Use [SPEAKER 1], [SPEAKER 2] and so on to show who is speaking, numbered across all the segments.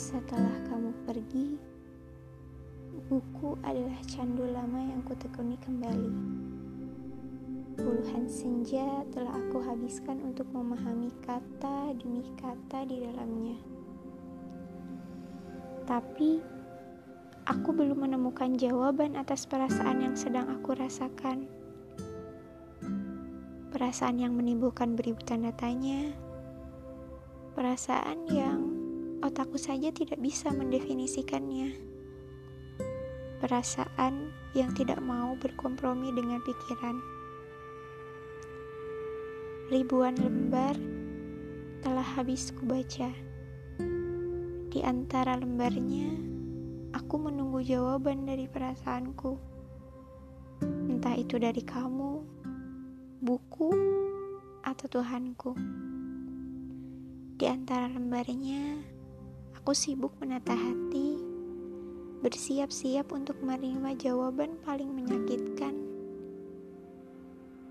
[SPEAKER 1] Setelah kamu pergi, buku adalah candu lama yang kutekuni kembali. Puluhan senja telah aku habiskan untuk memahami kata demi kata di dalamnya. Tapi, aku belum menemukan jawaban atas perasaan yang sedang aku rasakan. Perasaan yang menimbulkan beribu tanda tanya. Perasaan yang otakku saja tidak bisa mendefinisikannya perasaan yang tidak mau berkompromi dengan pikiran. Ribuan lembar telah habis kubaca. Di antara lembarnya, aku menunggu jawaban dari perasaanku. Entah itu dari kamu, buku, atau Tuhanku. Di antara lembarnya, aku sibuk menata hati bersiap-siap untuk menerima jawaban paling menyakitkan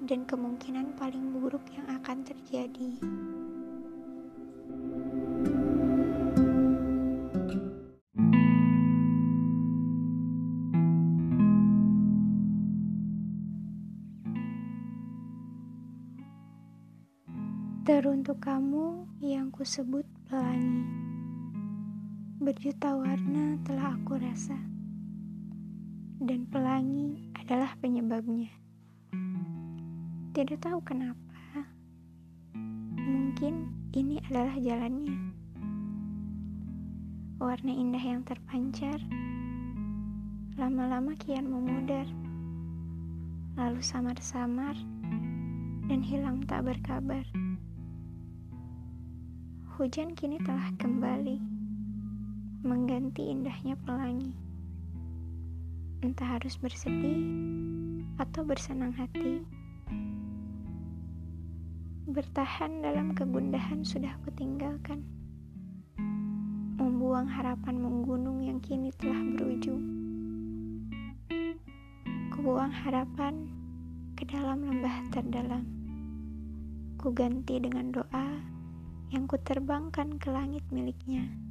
[SPEAKER 1] dan kemungkinan paling buruk yang akan terjadi. Teruntuk kamu yang kusebut pelangi. Berjuta warna telah aku rasa, dan pelangi adalah penyebabnya. Tidak tahu kenapa, mungkin ini adalah jalannya. Warna indah yang terpancar lama-lama kian memudar, lalu samar-samar dan hilang tak berkabar. Hujan kini telah kembali mengganti indahnya pelangi. Entah harus bersedih atau bersenang hati. Bertahan dalam kegundahan sudah kutinggalkan. Membuang harapan menggunung yang kini telah berujung. Kubuang harapan ke dalam lembah terdalam. Kuganti dengan doa yang kuterbangkan ke langit miliknya.